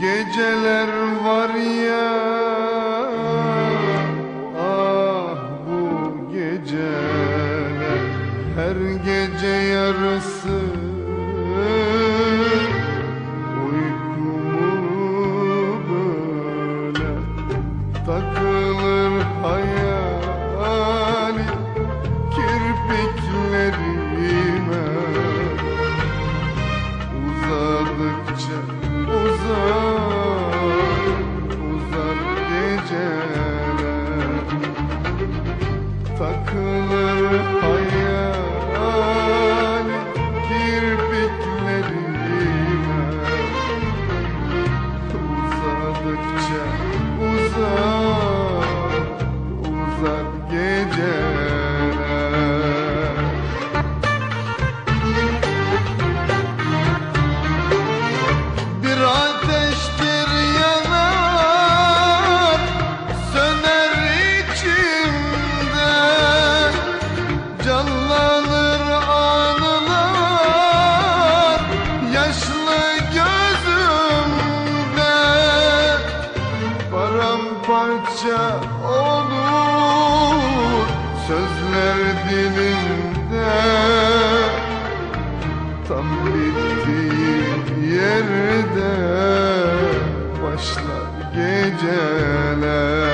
geceler var ya Ah bu geceler Her gece yarısı Tam bittiği yerde başlar geceler.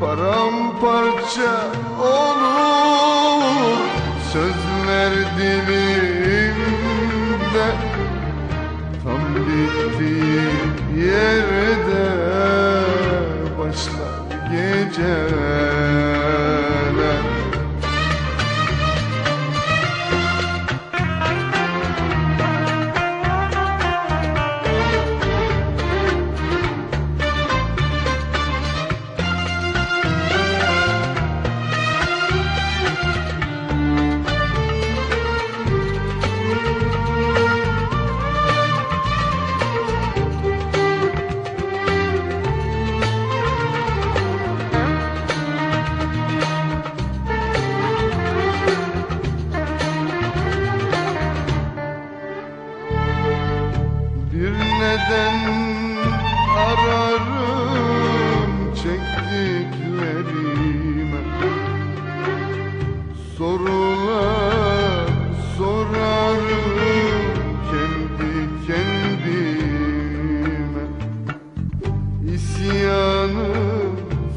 Paramparça olur sözler dilimde. Tam bittiği yerde başlar geceler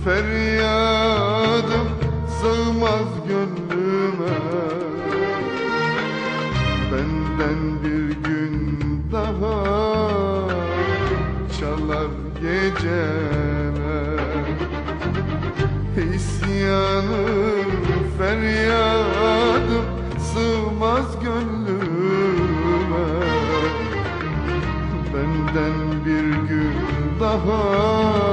feryadım sığmaz gönlüme. Benden bir gün daha çalar geceler İsyanım feryadım sığmaz gönlüme. Benden bir gün daha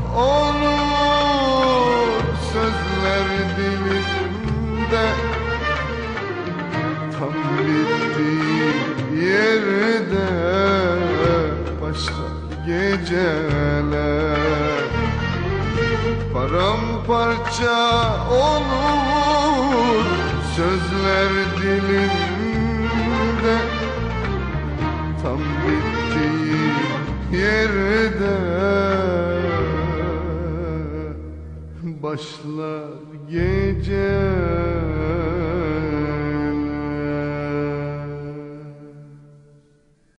olur sözler dilimde Tam bittiği yerde başlar geceler. Paramparça olur sözler dilimde başlar geceler